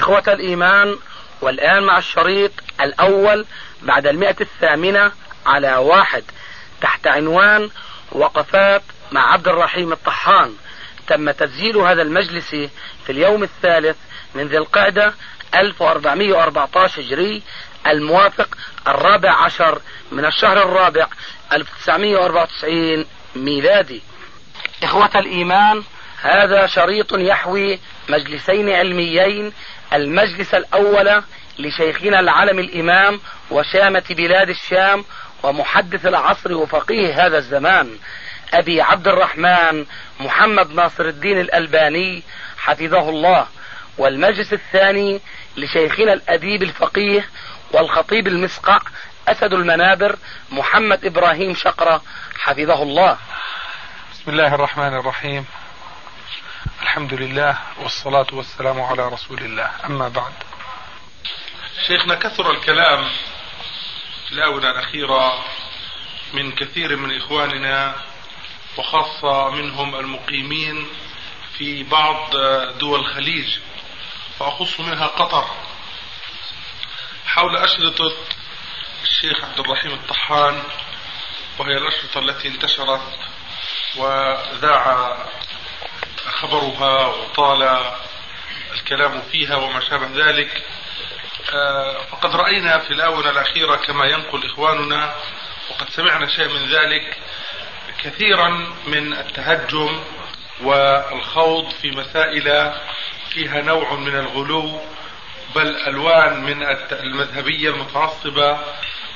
إخوة الإيمان والآن مع الشريط الأول بعد المئة الثامنة على واحد تحت عنوان وقفات مع عبد الرحيم الطحان. تم تسجيل هذا المجلس في اليوم الثالث من ذي القعدة 1414 هجري الموافق الرابع عشر من الشهر الرابع 1994 ميلادي. إخوة الإيمان هذا شريط يحوي مجلسين علميين المجلس الأول لشيخنا العلم الإمام وشامة بلاد الشام ومحدث العصر وفقيه هذا الزمان أبي عبد الرحمن محمد ناصر الدين الألباني حفظه الله. والمجلس الثاني لشيخنا الأديب الفقيه والخطيب المسقع أسد المنابر محمد إبراهيم شقرة حفظه الله. بسم الله الرحمن الرحيم. الحمد لله والصلاة والسلام على رسول الله. أما بعد. شيخنا كثر الكلام في الآونة الأخيرة من كثير من إخواننا وخاصة منهم المقيمين في بعض دول الخليج وأخص منها قطر. حول أشرطة الشيخ عبد الرحيم الطحان وهي الأشرطة التي انتشرت وذاع خبرها وطال الكلام فيها وما شابه ذلك فقد رأينا في الآونة الأخيرة كما ينقل إخواننا وقد سمعنا شيء من ذلك كثيرا من التهجم والخوض في مسائل فيها نوع من الغلو بل ألوان من المذهبية المتعصبة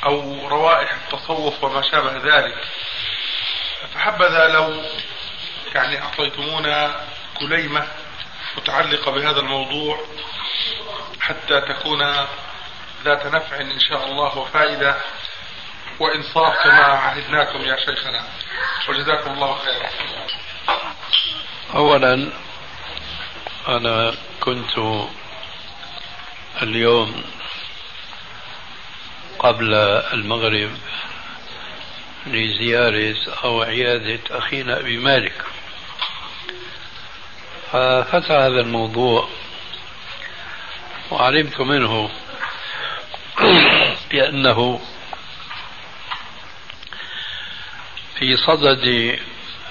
أو روائح التصوف وما شابه ذلك. فحبذا لو يعني أعطيتمونا كليمة متعلقة بهذا الموضوع حتى تكون ذات نفع إن شاء الله وفائدة وإنصاف كما عهدناكم يا شيخنا. وجزاكم الله خيرا. أولا أنا كنت اليوم قبل المغرب لزيارة أو عيادة أخينا أبي مالك. ففتح هذا الموضوع وعلمت منه بأنه في صدد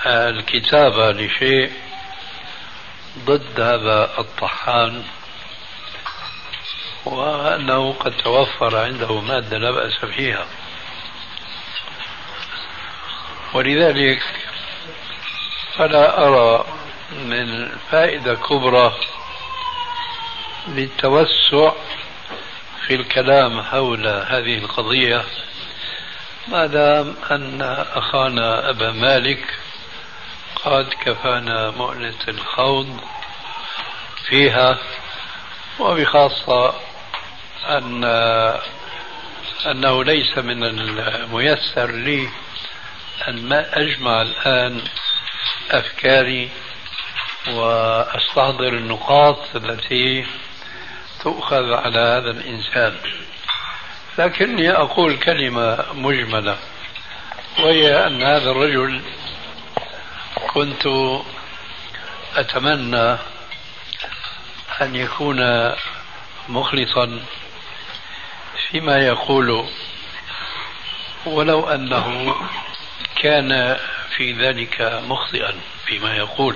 الكتابة لشيء ضد هذا الطحان وأنه قد توفر عنده مادة لا بأس فيها. ولذلك فلا أرى من فائدة كبرى للتوسع في الكلام حول هذه القضية ما دام أن أخانا أبا مالك قد كفانا مؤنة الخوض فيها وبخاصة أن أنه ليس من الميسر لي أن ما أجمع الآن أفكاري وأستحضر النقاط التي تؤخذ على هذا الإنسان. لكني أقول كلمة مجملة وهي أن هذا الرجل كنت أتمنى أن يكون مخلصا فيما يقول ولو أنه كان في ذلك مخطئا فيما يقول.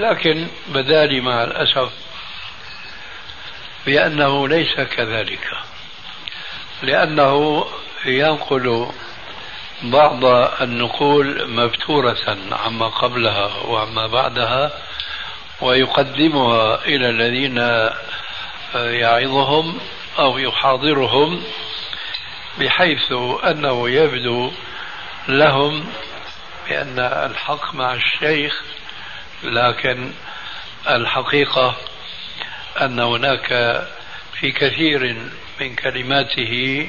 لكن بدالي مع الأسف بأنه ليس كذلك لأنه ينقل بعض النقول مبتورة عما قبلها وعما بعدها ويقدمها إلى الذين يعظهم أو يحاضرهم بحيث أنه يبدو لهم بأن الحق مع الشيخ لكن الحقيقة أن هناك في كثير من كلماته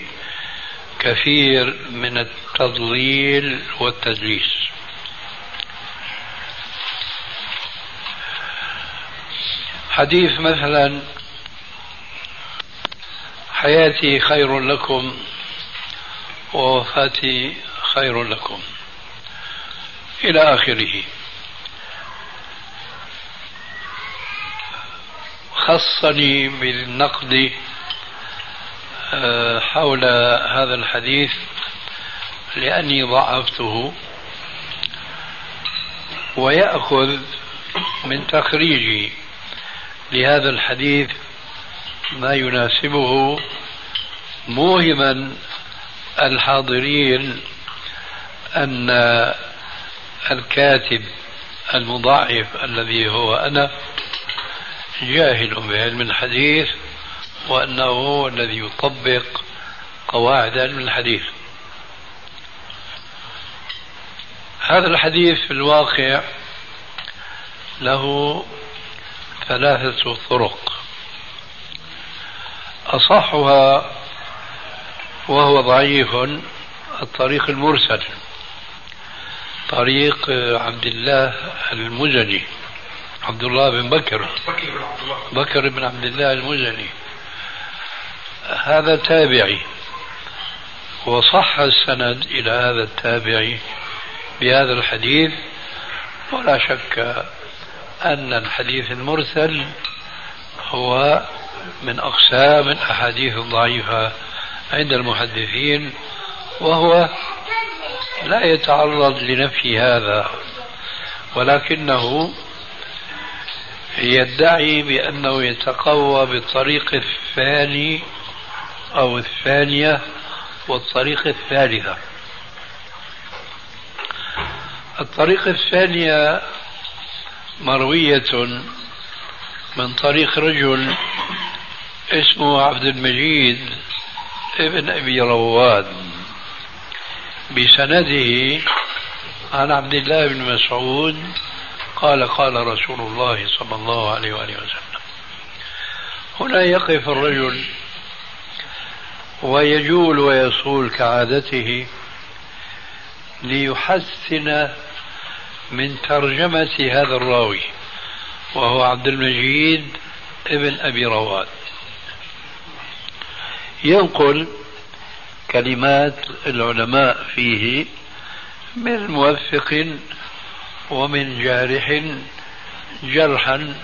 كثير من التضليل والتدليس. حديث مثلا حياتي خير لكم ووفاتي خير لكم. إلى آخره. خصني بالنقد آه، حول هذا الحديث لأني ضعفته. ويأخذ من تخريجي لهذا الحديث ما يناسبه موهما الحاضرين أن الكاتب المضاعف الذي هو أنا جاهل بعلم الحديث وأنه هو الذي يطبق قواعد علم الحديث. هذا الحديث في الواقع له ثلاثة طرق. أصحها وهو ضعيف الطريق المرسل طريق عبد الله المزني. عبد الله بن بكر. بكر بن عبد الله. المزني. هذا تابعي. وصح السند إلى هذا التابعي بهذا الحديث. ولا شك أن الحديث المرسل هو من أقسام الأحاديث الضعيفة عند المحدثين وهو لا يتعرض لنفي هذا ولكنه يدعي بأنه يتقوى بالطريق الثاني أو الثانية والطريق الثالثة. الطريق الثانية مروية من طريق رجل اسمه عبد المجيد ابن أبي رواد. بسنده عن عبد الله بن مسعود قال قال رسول الله صلى الله عليه وآله وسلم. هنا يقف الرجل ويجول ويصول كعادته ليحسن من ترجمة هذا الراوي وهو عبد المجيد ابن أبي رواد. ينقل كلمات العلماء فيه من موثق ومن جارح جرحا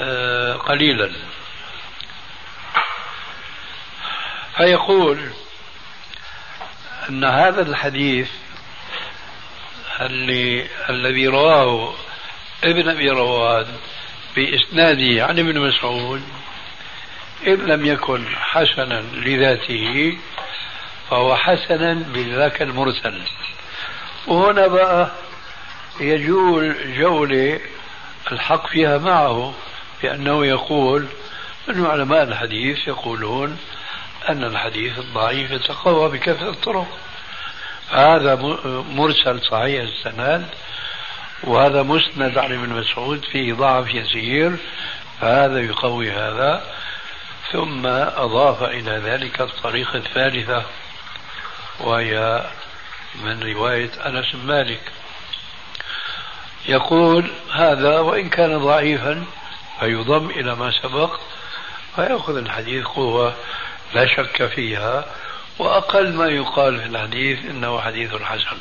آه، قليلا. فيقول أن هذا الحديث اللي الذي رواه ابن أبي رواد بإسناده عن ابن مسعود إن لم يكن حسنا لذاته فهو حسنا بذاك المرسل. وهنا بقى يجول جولة الحق فيها معه بأنه يقول أن علماء الحديث يقولون أن الحديث الضعيف يتقوى بكثرة الطرق. هذا مرسل صحيح السند وهذا مسند عن ابن مسعود فيه ضعف يسير فهذا يقوي هذا ثم أضاف إلى ذلك الطريقة الثالثة وهي من رواية أنس بن مالك. يقول هذا وإن كان ضعيفا فيضم إلى ما سبق فيأخذ الحديث قوة لا شك فيها وأقل ما يقال في الحديث إنه حديث حسن.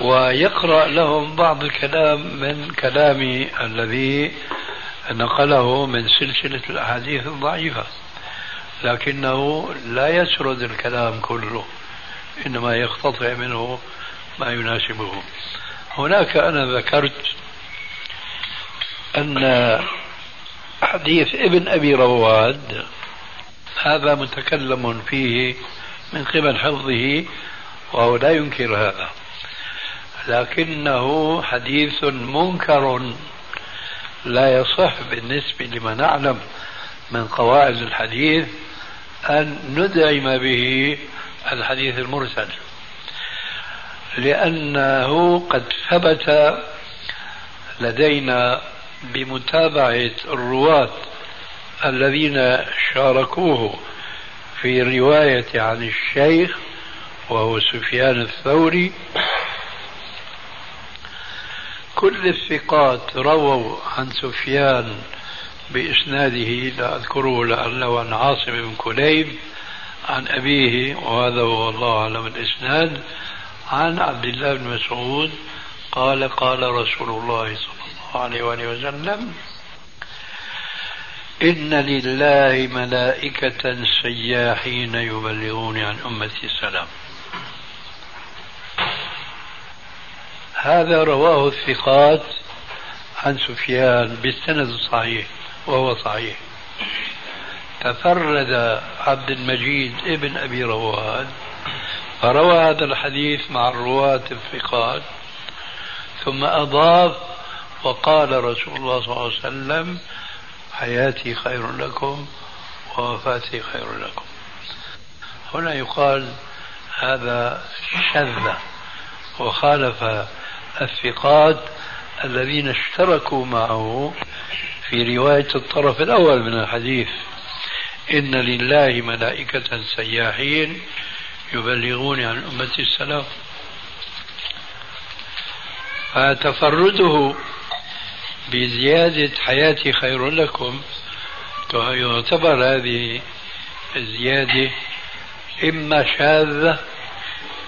ويقرأ لهم بعض الكلام من كلامي الذي نقله من سلسلة الأحاديث الضعيفة لكنه لا يسرد الكلام كله إنما يقتطع منه ما يناسبه. هناك أنا ذكرت أن حديث ابن أبي رواد هذا متكلم فيه من قبل حفظه وهو لا ينكر هذا. لكنه حديث منكر لا يصح بالنسبة لما نعلم من قواعد الحديث أن ندعم به الحديث المرسل. لأنه قد ثبت لدينا بمتابعة الرواة الذين شاركوه في الرواية عن الشيخ وهو سفيان الثوري. كل الثقات رووا عن سفيان بإسناده لا أذكره لعله عن عاصم بن كليب عن أبيه وهذا هو الله أعلم الإسناد. عن عبد الله بن مسعود قال قال رسول الله صلى الله عليه وآله وسلم إن لله ملائكة سياحين يبلغون عن أمتي السلام. هذا رواه الثقات عن سفيان بالسند الصحيح وهو صحيح. تفرد عبد المجيد ابن أبي رواد فروى هذا الحديث مع الرواة الثقات ثم أضاف وقال رسول الله صلى الله عليه وسلم حياتي خير لكم ووفاتي خير لكم. هنا يقال هذا شذ وخالف الثقات الذين اشتركوا معه في رواية الطرف الأول من الحديث إن لله ملائكة سياحين يبلغون عن أمتي السلام. فتفرده بزيادة حياتي خير لكم. يعتبر هذه الزيادة إما شاذة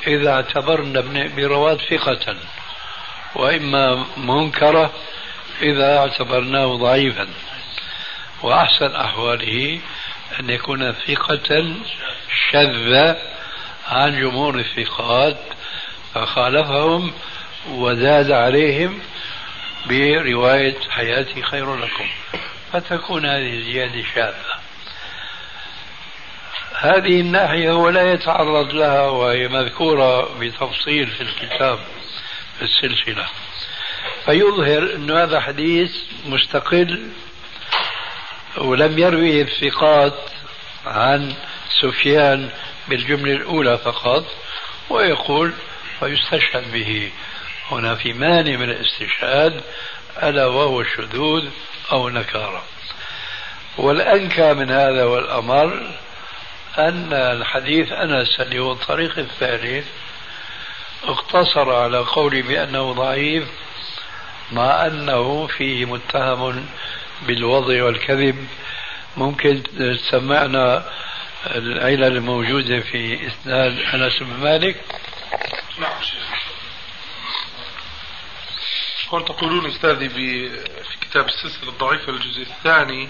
إذا اعتبرنا ابن ثقة وإما منكرة إذا اعتبرناه ضعيفا. وأحسن أحواله أن يكون ثقة شذ عن جمهور الثقات فخالفهم وزاد عليهم برواية حياتي خير لكم. فتكون هذه زيادة شاذة. هذه الناحية هو لا يتعرض لها وهي مذكورة بتفصيل في الكتاب في السلسلة. فيظهر أن هذا حديث مستقل ولم يروي الثقات عن سفيان بالجملة الأولى فقط ويقول ويستشهد به. هنا في مانع من الاستشهاد ألا وهو الشذوذ أو نكارة والأنكى من هذا والأمر أن الحديث أنس اللي هو الطريق الثالث اقتصر على قولي بأنه ضعيف مع أنه فيه متهم بالوضع والكذب. ممكن تسمعنا العلل الموجودة في إسناد أنس بن مالك. نعم هون تقولون أستاذي في كتاب السلسلة الضعيفة الجزء الثاني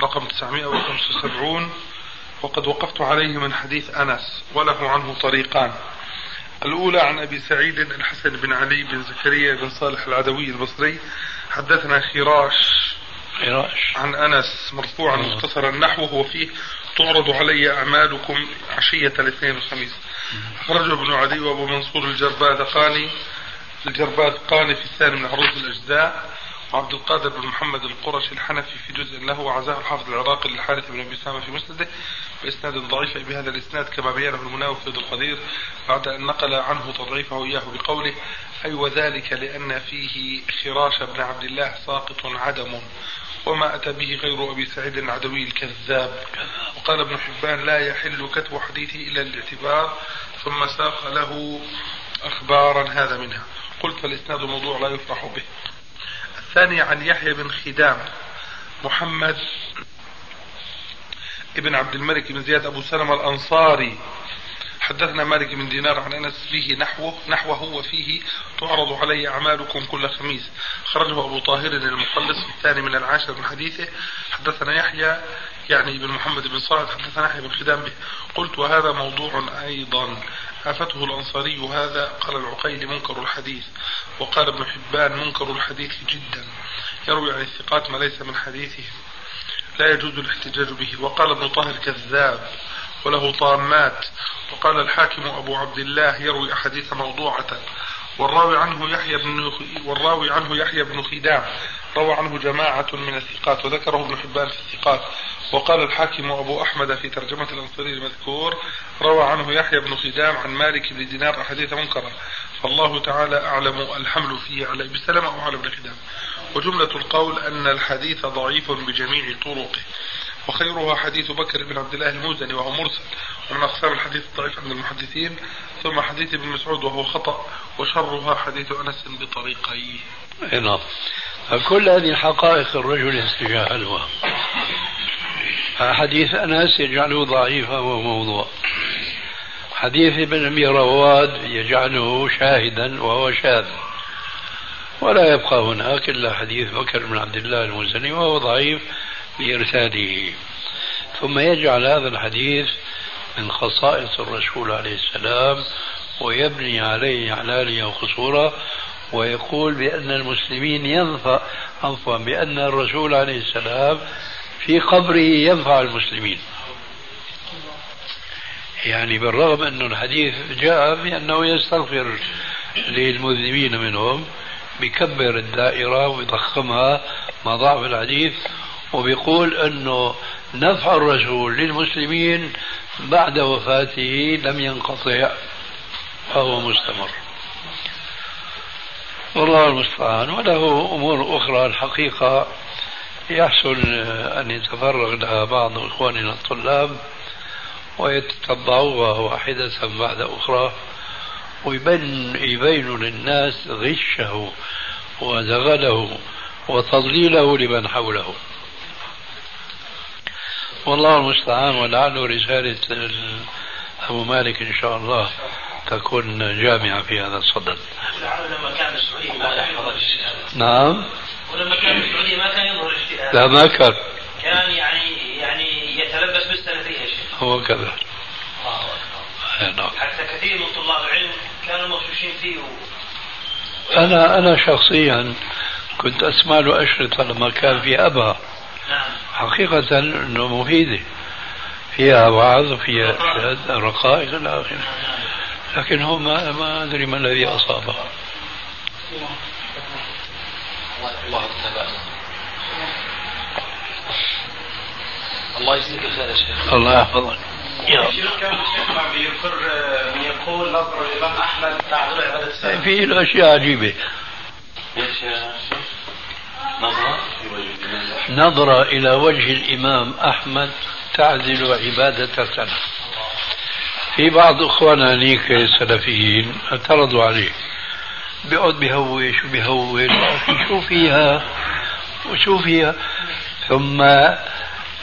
رقم 975 وقد وقفت عليه من حديث أنس وله عنه طريقان. الأولى عن أبي سعيد الحسن بن علي بن زكريا بن صالح العدوي البصري حدثنا خراش خراش. عن أنس مرفوعا مختصرا نحوه وفيه تعرض علي أعمالكم عشية الاثنين والخميس أخرجه ابن عدي وأبو منصور الجرباذقاني الجرباذقاني في الثاني من عروض الأجزاء وعبد القادر بن محمد القرشي الحنفي في جزء له وعزاه الحافظ العراقي للحارث بن أبي سامة في مسنده بإسناد ضعيف بهذا الإسناد كما بينه المناوي في القدير بعد أن نقل عنه تضعيفه إياه بقوله أي وذلك لأن فيه خراش بن عبد الله ساقط عدم وما أتى به غير أبي سعيد العدوي الكذاب. وقال ابن حبان لا يحل كتب حديثه إلا الاعتبار ثم ساق له أخبارا هذا منها. قلت فالإسناد موضوع لا يفرح به. الثاني عن يحيى بن خدام محمد ابن عبد الملك بن زياد أبو سلمة الأنصاري. حدثنا مالك بن دينار عن أنس فيه نحوه نحوه وفيه تعرض علي أعمالكم كل خميس. خرجه أبو طاهر المخلص في الثاني من العاشر من حديثه. حدثنا يحيى يعني بن محمد بن صالح. حدثنا يحيى بن خدام به. قلت وهذا موضوع أيضا. آفته الأنصاري هذا قال العقيل منكر الحديث. وقال ابن حبان منكر الحديث جدا. يروي عن الثقات ما ليس من حديثهم لا يجوز الاحتجاج به. وقال ابن طاهر كذاب. وله طامات. وقال الحاكم أبو عبد الله يروي أحاديث موضوعة. والراوي عنه يحيى بن والراوي عنه يحيى بن خدام. روى عنه جماعة من الثقات وذكره ابن حبان في الثقات. وقال الحاكم أبو أحمد في ترجمة الأنصاري المذكور روى عنه يحيى بن خدام عن مالك بن دينار أحاديث منكرة. فالله تعالى أعلم الحمل فيه على أبي سلمة أو على ابن خدام. وجملة القول أن الحديث ضعيف بجميع طرقه. وخيرها حديث بكر بن عبد الله المزني وهو مرسل ومن أقسام الحديث الضعيف عند المحدثين ثم حديث ابن مسعود وهو خطأ وشرها حديث أنس بطريقيه نعم. فكل هذه الحقائق الرجل يتجاهلها حديث أنس يجعله ضعيفا وموضوع حديث ابن أبي رواد يجعله شاهدا وهو شاذ. ولا يبقى هناك إلا حديث بكر بن عبد الله المزني وهو ضعيف بإرساله. ثم يجعل هذا الحديث من خصائص الرسول عليه السلام ويبني عليه إعلانا وقصورا ويقول بأن المسلمين ينفع عفوا بأن الرسول عليه السلام في قبره ينفع المسلمين. يعني بالرغم أن الحديث جاء بأنه يستغفر للمذنبين منهم بكبر الدائرة ويضخمها مع ضعف الحديث وبيقول أنه نفع الرسول للمسلمين بعد وفاته لم ينقطع وهو مستمر. والله المستعان. وله أمور أخرى الحقيقة يحسن أن يتفرغ لها بعض إخواننا الطلاب ويتتبعوها واحدة بعد أخرى ويبين يبين للناس غشه وزغله وتضليله لمن حوله. والله المستعان ولعله رسالة أبو مالك إن شاء الله تكون جامعة في هذا الصدد. لما كان ما نعم. ولما كان السعودية ما كان يظهر الاجتهاد. لا ما كان. كان يعني يعني يتلبس بالسلفية يا شيخ. هو كذا. الله أكبر. نعم. حتى كثير من طلاب العلم كانوا مغشوشين فيه. و... أنا أنا شخصيا كنت أسمع له أشرطة لما كان في أبها. نعم. حقيقة أنه مفيدة. فيها وعظ وفيها إرشاد رقائق إلى آخره. لكن هو ما, ما أدري ما الذي أصابه. الله الله يجزيك الخير يا شيخ الله يحفظك. يا رب. الشيخ كان الشيخ ما بيذكر من يقول نظر الإمام أحمد تعذر السلف في له أشياء عجيبة. إيش يا شيخ؟ نظرة؟ إلى وجه الإمام أحمد تعدل عبادة سنة. في بعض إخواننا هنيك السلفيين اعترضوا عليه. بيقعد بيهوش وبيهول أخي شو فيها وشو فيها ثم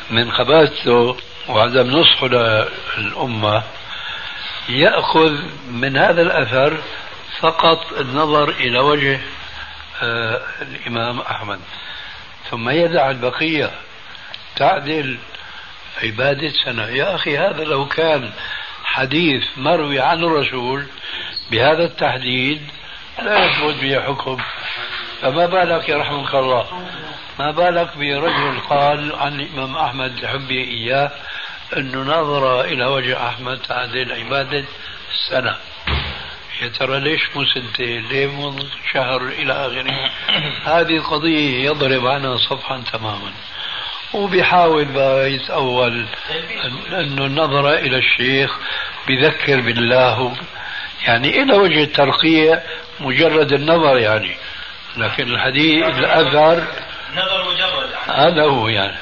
من خباثته وعدم نصحه للأمة يأخذ من هذا الأثر فقط النظر إلى وجه الإمام أحمد. ثم يدع البقية تعدل عبادة سنة. يا أخي هذا لو كان حديث مروي عن الرسول بهذا التحديد لا يثبت به حكم. فما بالك يرحمك الله؟ ما بالك برجل قال عن الإمام أحمد لحبه إياه أنه نظر إلى وجه أحمد تعدل عبادة سنة. يا ترى ليش مو سنتين ليه مو شهر إلى آخره هذه قضية يضرب عنها صفحا تماما. وبيحاول بقى يتأول أن- أنه النظر إلى الشيخ بذكر بالله يعني إلى وجه الترقية مجرد النظر يعني. لكن الحديث الأثر نظر مجرد هذا هو يعني.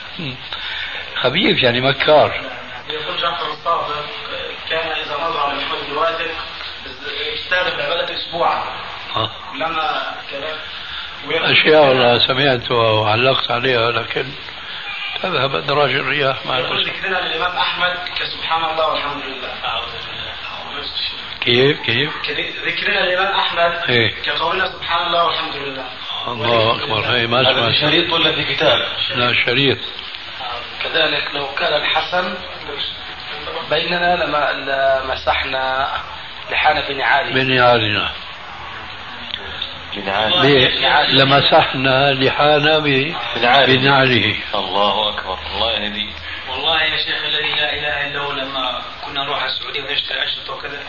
خبيث يعني مكار. يقول جعفر الصادق كان إذا نظر على محمد الواثق في عبادة أسبوعا. آه. لما كذا. أشياء والله سمعتها وعلقت عليها لكن تذهب أدراج الرياح مع يقول الأسف ذكرنا للإمام أحمد كسبحان الله والحمد لله. كيف؟ كيف؟ ذكرنا للإمام أحمد إيه. كقولنا سبحان الله والحمد لله. الله أكبر. هي ما هذا شريط ولا في كتاب؟ لا شريط. كذلك لو كان الحسن بيننا لما لمسحنا لحان بن من عالم لمسحنا لحانا. بنعله الله أكبر الله يهديك والله يا شيخ الذي لا إله إلا هو لما كنا نروح على السعودية ونشتري أشرطة وكذا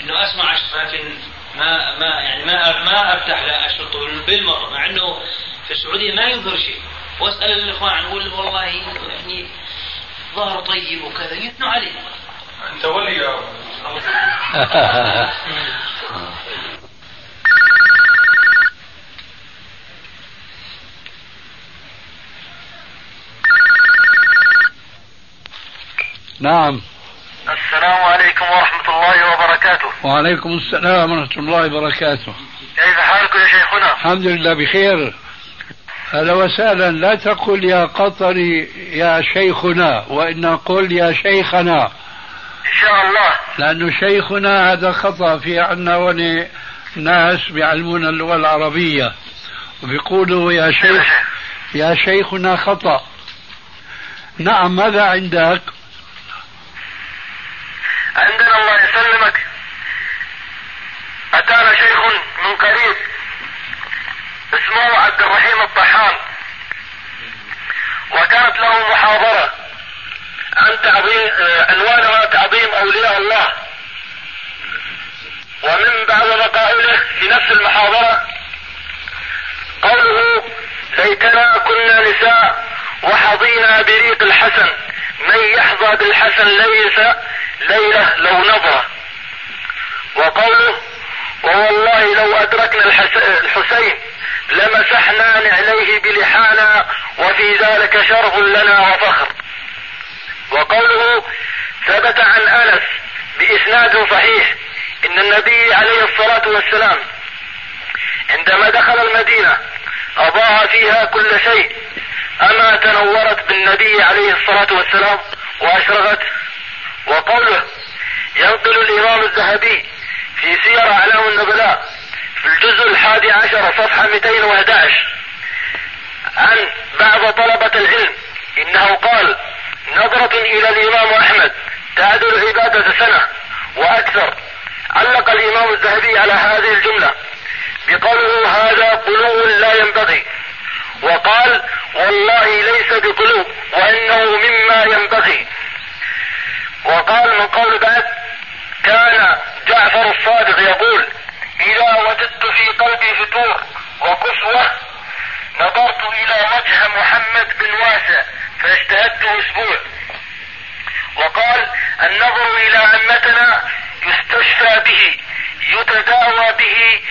إنه أسمع اشرطه لكن ما ما يعني ما ما أفتح له أشرطة بالمرة مع إنه في السعودية ما يظهر شيء. وأسأل الإخوان عنه يقول والله يعني ظهره طيب وكذا يثنوا عليه. انت ولي نعم. السلام عليكم ورحمة الله وبركاته. وعليكم السلام ورحمة الله وبركاته. كيف حالكم يا شيخنا؟ الحمد لله بخير. أهلا وسهلا لا تقل يا قطري يا شيخنا وإن قل يا شيخنا. إن شاء الله. لأنه شيخنا هذا خطأ في عنا وني ناس بيعلمون اللغة العربية. وبيقولوا يا شيخ يا شيخنا خطأ. نعم ماذا عندك؟ عندنا الله يسلمك. أتانا شيخ من قريب. اسمه عبد الرحيم الطحان. وكانت له محاضرة. عن تعظيم عنوانها تعظيم أولياء الله. ومن بعض مقاله في نفس المحاضرة قوله ليتنا كنا نساء وحظينا بريق الحسن من يحظى بالحسن ليس ليلة لو نظرة. وقوله ووالله لو أدركنا الحسين لمسحنا نعليه بلحانا وفي ذلك شرف لنا وفخر. وقوله ثبت عن أنس بإسناد صحيح إن النبي عليه الصلاة والسلام عندما دخل المدينة أضاء فيها كل شيء أما تنورت بالنبي عليه الصلاة والسلام وأشرقت. وقوله ينقل الإمام الذهبي في سير أعلام النبلاء في الجزء الحادي عشر صفحة 211 عن بعض طلبة العلم إنه قال نظرة إلى الإمام أحمد. تعدل عبادة سنة وأكثر. علق الإمام الذهبي على هذه الجملة. بقوله هذا قلو لا ينبغي. وقال والله ليس بقلوب وإنه مما ينبغي. وقال من قول بعد كان جعفر الصادق يقول إذا وجدت في قلبي فتور وقسوة نظرت إلى وجه محمد بن واسع فاجتهدت أسبوع. وقال النظر إلى عمتنا يستشفى به يتداوى به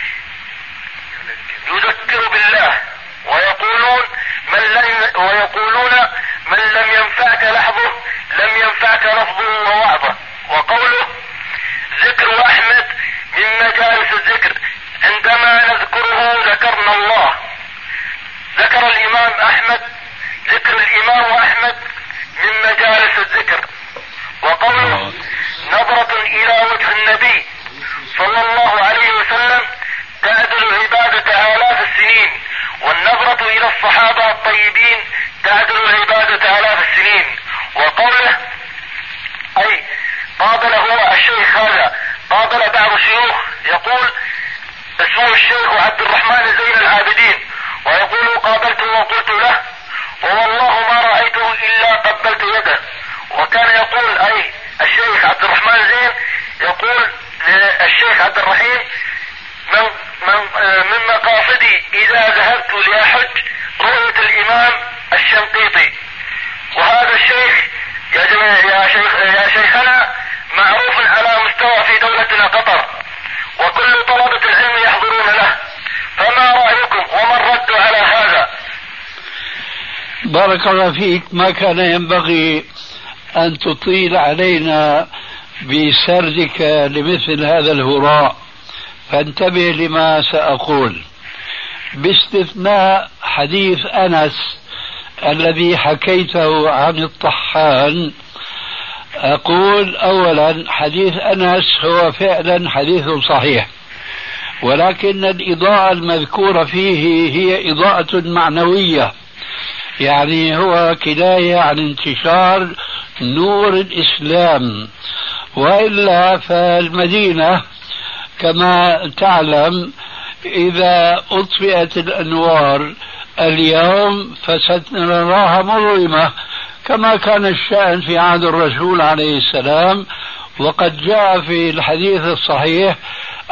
يذكر بالله. ويقولون من لم ويقولون من لم ينفعك لحظه لم ينفعك لفظه ووعظه. وقوله ذكر أحمد من مجالس الذكر عندما نذكره ذكرنا الله. ذكر الإمام أحمد الإمام أحمد من مجالس الذكر. وقوله نظرة إلى وجه النبي صلى الله عليه وسلم تعدل عبادة آلاف السنين والنظرة إلى الصحابة الطيبين تعدل عبادة آلاف السنين. وقوله أي قابل هو الشيخ هذا قابل بعض الشيوخ يقول اسمه الشيخ عبد الرحمن زين العابدين. ويقول قابلته وقلت له ووالله ما رأيته إلا قبلت يده. وكان يقول أي الشيخ عبد الرحمن زين يقول للشيخ عبد الرحيم من من من مقاصدي إذا ذهبت لأحج رؤية الإمام الشنقيطي. وهذا الشيخ يا يا شيخ يا شيخنا معروف على مستوى في دولتنا قطر. وكل طلبة العلم يحضرون له فما رأيكم وما الرد على هذا بارك الله فيك. ما كان ينبغي أن تطيل علينا بسردك لمثل هذا الهراء. فانتبه لما سأقول. باستثناء حديث أنس الذي حكيته عن الطحان أقول أولا حديث أنس هو فعلا حديث صحيح ولكن الإضاءة المذكورة فيه هي إضاءة معنوية. يعني هو كناية عن انتشار نور الإسلام. وإلا فالمدينة كما تعلم إذا أطفئت الأنوار اليوم فستراها مظلمة كما كان الشأن في عهد الرسول عليه السلام. وقد جاء في الحديث الصحيح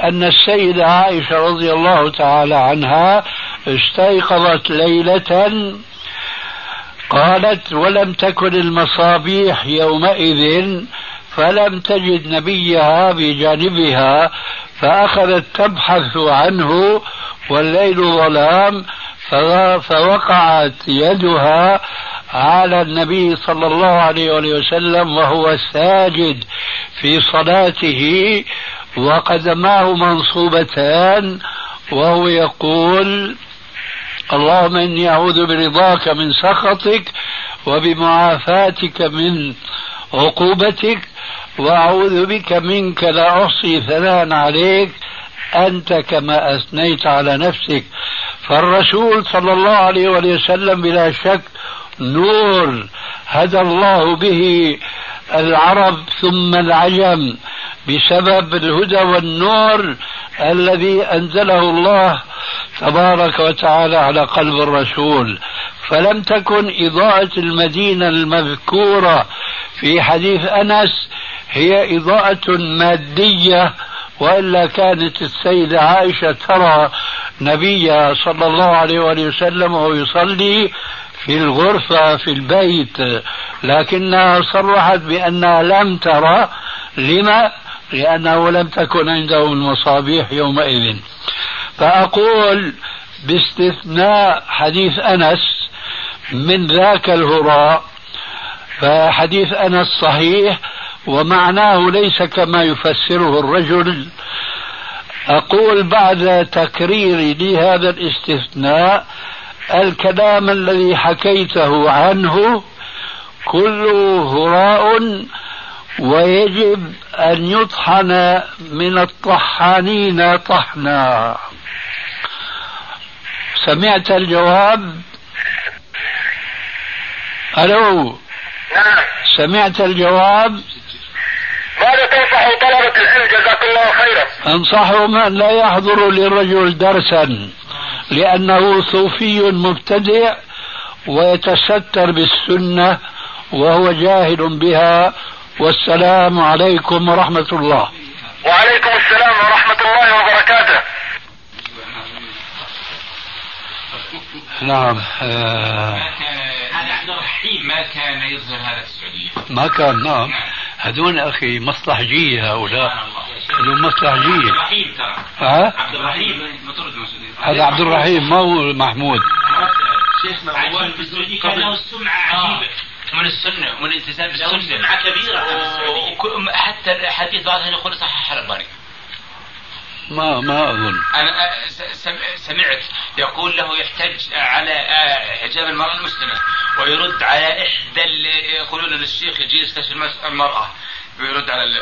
أن السيدة عائشة رضي الله تعالى عنها استيقظت ليلة قالت ولم تكن المصابيح يومئذ فلم تجد نبيها بجانبها فأخذت تبحث عنه والليل ظلام فوقعت يدها على النبي صلى الله عليه وسلم وهو ساجد في صلاته وقدماه منصوبتان وهو يقول اللهم إني أعوذ برضاك من سخطك وبمعافاتك من عقوبتك وأعوذ بك منك لا أحصي ثناء عليك أنت كما أثنيت على نفسك. فالرسول صلى الله عليه وسلم بلا شك نور هدى الله به العرب ثم العجم. بسبب الهدى والنور الذي أنزله الله تبارك وتعالى على قلب الرسول. فلم تكن إضاءة المدينة المذكورة في حديث أنس هي إضاءة مادية وإلا كانت السيدة عائشة ترى نبي صلى الله عليه وسلم وهو يصلي في الغرفة في البيت. لكنها صرحت بأنها لم ترى. لما؟ لأنه لم تكن عنده المصابيح يومئذ. فأقول باستثناء حديث أنس من ذاك الهراء فحديث أنس صحيح ومعناه ليس كما يفسره الرجل. أقول بعد تكريري لهذا الاستثناء الكلام الذي حكيته عنه كله هراء ويجب أن يطحن من الطحانين طحنا. سمعت الجواب؟ ألو؟ نعم. سمعت الجواب؟ ماذا تنصح طلبة العلم جزاك الله خيرا؟ أنصحهم أن لا يحضروا للرجل درسا لأنه صوفي مبتدع ويتستر بالسنة وهو جاهل بها والسلام عليكم ورحمة الله. وعليكم السلام ورحمة الله وبركاته. نعم آه. هذا عبد الرحيم ما كان يظهر هذا في السعودية. ما كان نعم. هذول أخي مصلحجية هؤلاء. هذول مصلحجية الرحيم ترى. ها؟ عبد الرحيم هذا عبد الرحيم ما هو محمود. شيخنا عشان في السعودية كان له سمعة عجيبة. من السنة ومن الالتزام سمعة كبيرة في السعودية. وك- حتى الأحاديث بعضها يقول صحح الألباني ما ما آه، س- سم- سمعت يقول له يحتج على آه، حجاب المرأة المسلمة ويرد على اللي يقولون للشيخ يجي يستشفي المس- ويرد على.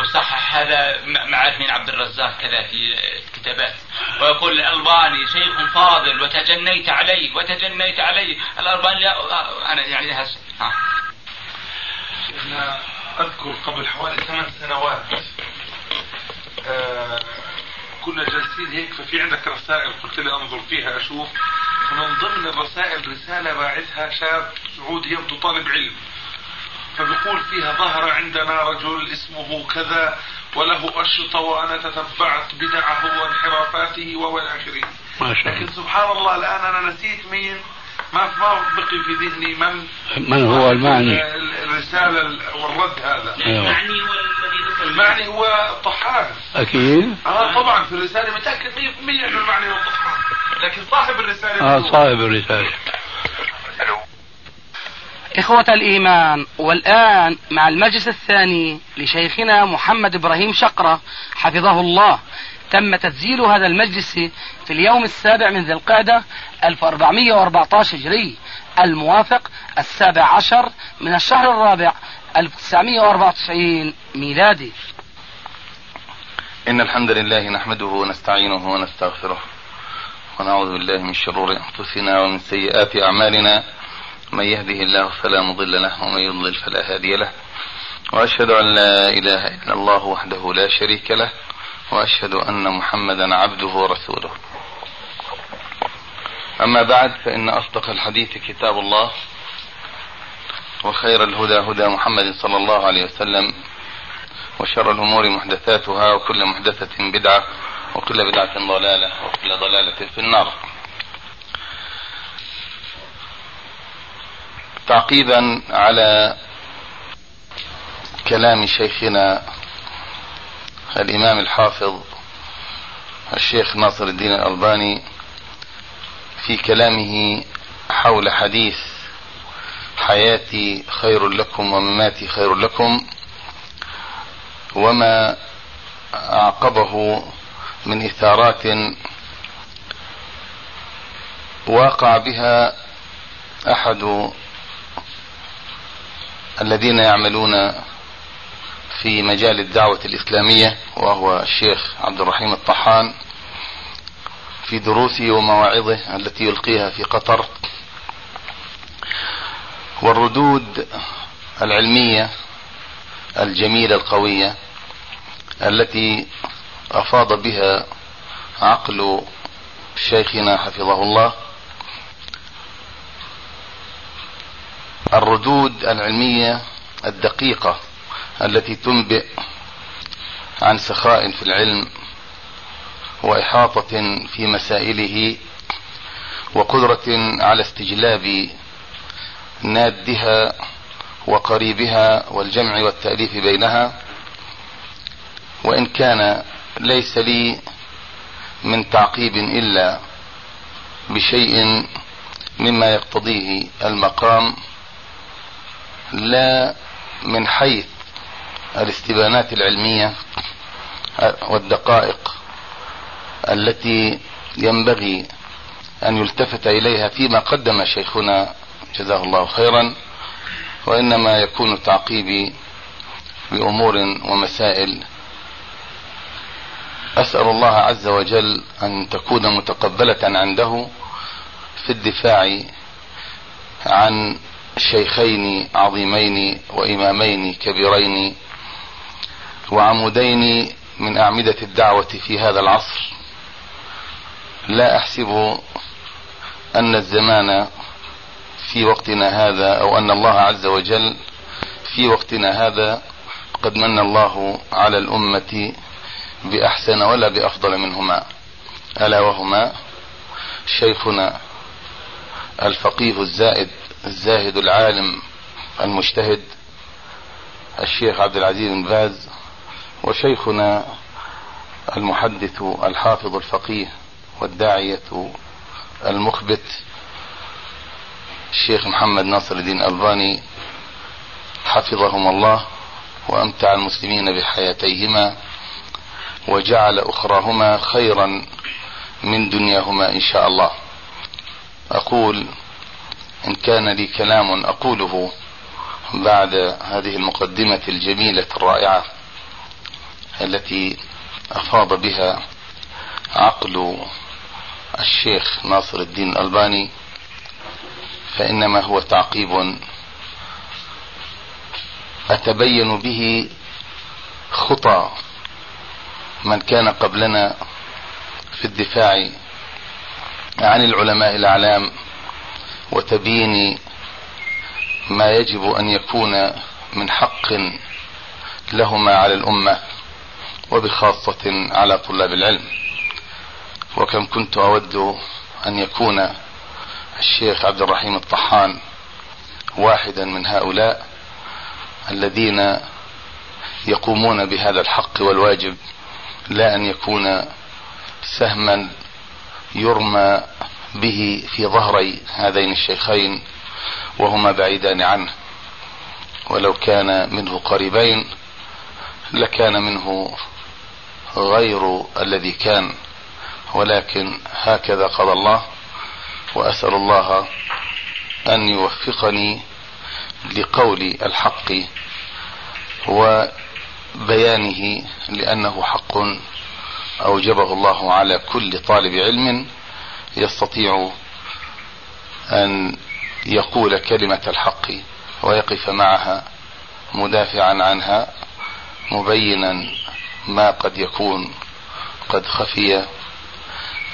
وصحح هذا مع من عبد الرزاق كذا في الكتابات ويقول الألباني شيخ فاضل وتجنيت عليه وتجنيت عليه الألباني أنا يعني هس... ها. أنا أذكر قبل حوالي ثمان سنوات آه كنا جالسين هيك ففي عندك رسائل قلت لي أنظر فيها أشوف فمن ضمن الرسائل رسالة باعثها شاب سعودي يبدو طالب علم فبيقول فيها ظهر عندنا رجل اسمه كذا وله أشرطة وأنا تتبعت بدعه وانحرافاته وإلى آخره. ما شاء لكن الله. سبحان الله الآن أنا نسيت مين؟ ما ما بقي في ذهني من؟ من هو؟ المعني. ال- الرسالة ال- والرد هذا. أيوة. المعني هو الذي ذكر المعني هو طحان. أكيد. آه طبعا في الرسالة متأكد 100% إنه المعني هو طحان. لكن صاحب الرسالة آه صاحب الرسالة. إخوة الإيمان والآن مع المجلس الثاني لشيخنا محمد إبراهيم شقرة حفظه الله. تم تسجيل هذا المجلس في اليوم السابع من ذي القعدة 1414 هجري الموافق السابع عشر من الشهر الرابع 1994 ميلادي. إن الحمد لله نحمده ونستعينه ونستغفره ونعوذ بالله من شرور أنفسنا ومن سيئات أعمالنا. من يهده الله فلا مضل له ومن يضلل فلا هادي له. وأشهد أن لا إله إلا الله وحده لا شريك له. وأشهد أن محمدا عبده ورسوله. أما بعد فإن أصدق الحديث كتاب الله وخير الهدى هدى محمد صلى الله عليه وسلم وشر الأمور محدثاتها وكل محدثة بدعة وكل بدعة ضلالة وكل ضلالة في النار. تعقيبا على كلام شيخنا الإمام الحافظ الشيخ ناصر الدين الألباني في كلامه حول حديث حياتي خير لكم ومماتي خير لكم وما أعقبه من إثارات واقع بها أحد الذين يعملون في مجال الدعوة الإسلامية وهو الشيخ عبد الرحيم الطحان في دروسه ومواعظه التي يلقيها في قطر. والردود العلمية الجميلة القوية التي أفاض بها عقل شيخنا حفظه الله الردود العلمية الدقيقة التي تنبئ عن سخاء في العلم وإحاطة في مسائله وقدرة على استجلاب نادها وقريبها والجمع والتأليف بينها. وإن كان ليس لي من تعقيب إلا بشيء مما يقتضيه المقام لا من حيث الاستبانات العلمية والدقائق التي ينبغي أن يلتفت إليها فيما قدم شيخنا جزاه الله خيرا وإنما يكون تعقيبي بأمور ومسائل. أسأل الله عز وجل أن تكون متقبلة عنده في الدفاع عن شيخين عظيمين وإمامين كبيرين وعمودين من أعمدة الدعوة في هذا العصر. لا أحسب أن الزمان في وقتنا هذا أو أن الله عز وجل في وقتنا هذا قد من الله على الأمة بأحسن ولا بأفضل منهما. ألا وهما شيخنا الفقيه الزائد الزاهد العالم المجتهد الشيخ عبد العزيز بن باز وشيخنا المحدث الحافظ الفقيه والداعية المخبت الشيخ محمد ناصر الدين الألباني حفظهما الله وأمتع المسلمين بحياتيهما وجعل أخراهما خيرا من دنياهما إن شاء الله. أقول إن كان لي كلام أقوله بعد هذه المقدمة الجميلة الرائعة التي أفاض بها عقل الشيخ ناصر الدين الألباني فإنما هو تعقيب أتبين به خطى من كان قبلنا في الدفاع عن العلماء الأعلام وتبيين ما يجب أن يكون من حق لهما على الأمة وبخاصة على طلاب العلم. وكم كنت أود أن يكون الشيخ عبد الرحيم الطحان واحدا من هؤلاء الذين يقومون بهذا الحق والواجب لا أن يكون سهما يرمى به في ظهري هذين الشيخين وهما بعيدان عنه. ولو كان منه قريبين لكان منه غير الذي كان. ولكن هكذا قضى الله وأسأل الله أن يوفقني لقول الحق وبيانه لأنه حق أوجبه الله على كل طالب علم. يستطيع أن يقول كلمة الحق ويقف معها مدافعا عنها مبينا ما قد يكون قد خفي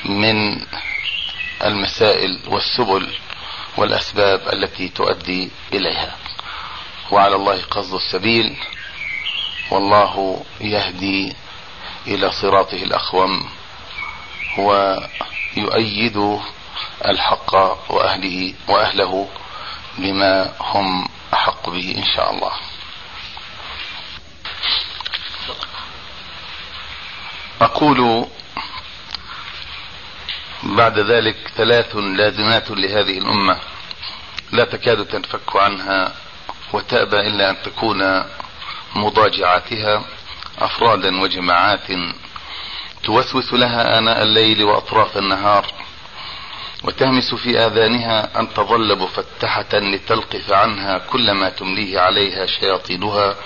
من المسائل والسبل والأسباب التي تؤدي إليها. وعلى الله قصد السبيل والله يهدي إلى صراطه الأقوم. ويؤيد الحق وأهله وأهله بما هم أحق به إن شاء الله. أقول بعد ذلك ثلاث لازمات لهذه الأمة لا تكاد تنفك عنها وتأبى إلا أن تكون مضاجعاتها أفرادا وجماعات توسوس لها آناء الليل وأطراف النهار وتهمس في آذانها أن تظل مفتحة لتلقف عنها كل ما تمليه عليها شياطينها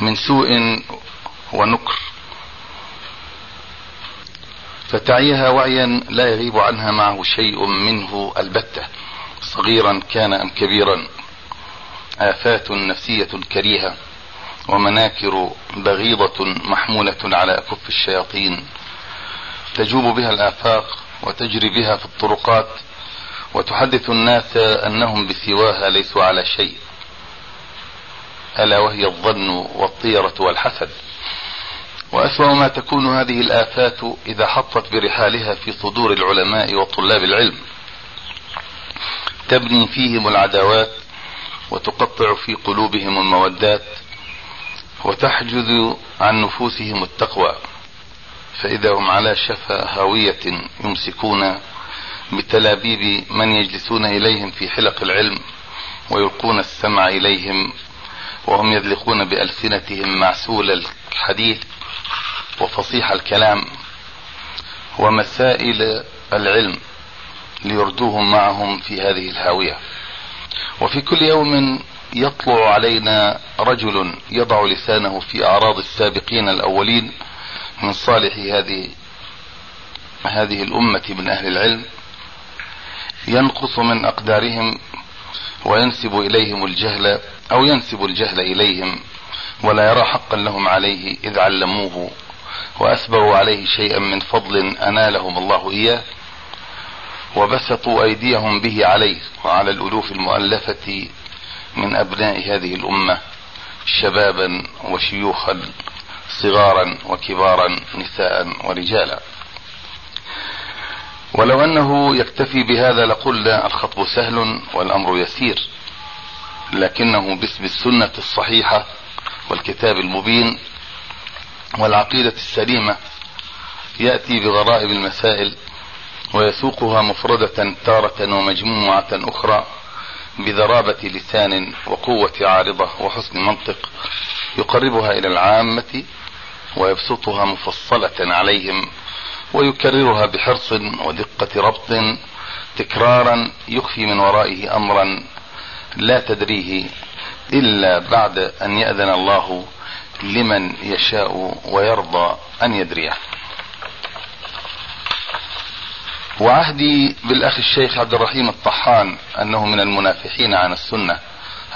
من سوء ونكر. فتعيها وعيا لا يغيب عنها معه شيء منه البتة صغيرا كان أم كبيرا آفات نفسية كريهة. ومناكر بغيضة محمولة على أكف الشياطين. تجوب بها الآفاق وتجري بها في الطرقات وتحدث الناس أنهم بسواها ليسوا على شيء. ألا وهي الظن والطيرة والحسد. وأسوأ ما تكون هذه الآفات إذا حطت برحالها في صدور العلماء وطلاب العلم. تبني فيهم العداوات وتقطع في قلوبهم المودات. وتحجز عن نفوسهم التقوى فإذا هم على شفا هاوية يمسكون بتلابيب من يجلسون إليهم في حلق العلم ويلقون السمع إليهم وهم يذلقون بألسنتهم معسول الحديث وفصيح الكلام ومسائل العلم ليردوهم معهم في هذه الهاوية. وفي كل يوم يطلع علينا رجل يضع لسانه في أعراض السابقين الأولين من صالح هذه هذه الأمة من أهل العلم ينقص من أقدارهم وينسب إليهم الجهل أو ينسب الجهل إليهم ولا يرى حقا لهم عليه إذ علموه وأسبغوا عليه شيئا من فضل أنالهم الله إياه وبسطوا أيديهم به عليه وعلى الألوف المؤلفة من أبناء هذه الأمة شبابا وشيوخا صغارا وكبارا نساء ورجالا. ولو أنه يكتفي بهذا لقلنا الخطب سهل والأمر يسير. لكنه باسم السنة الصحيحة والكتاب المبين والعقيدة السليمة يأتي بغرائب المسائل ويسوقها مفردة تارة ومجموعة أخرى. بذرابة لسان وقوة عارضة وحسن منطق يقربها إلى العامة ويبسطها مفصلة عليهم ويكررها بحرص ودقة ربط تكرارا يخفي من ورائه أمرا لا تدريه إلا بعد أن يأذن الله لمن يشاء ويرضى أن يدريه. وعهدي بالأخ الشيخ عبد الرحيم الطحان أنه من المنافحين عن السنة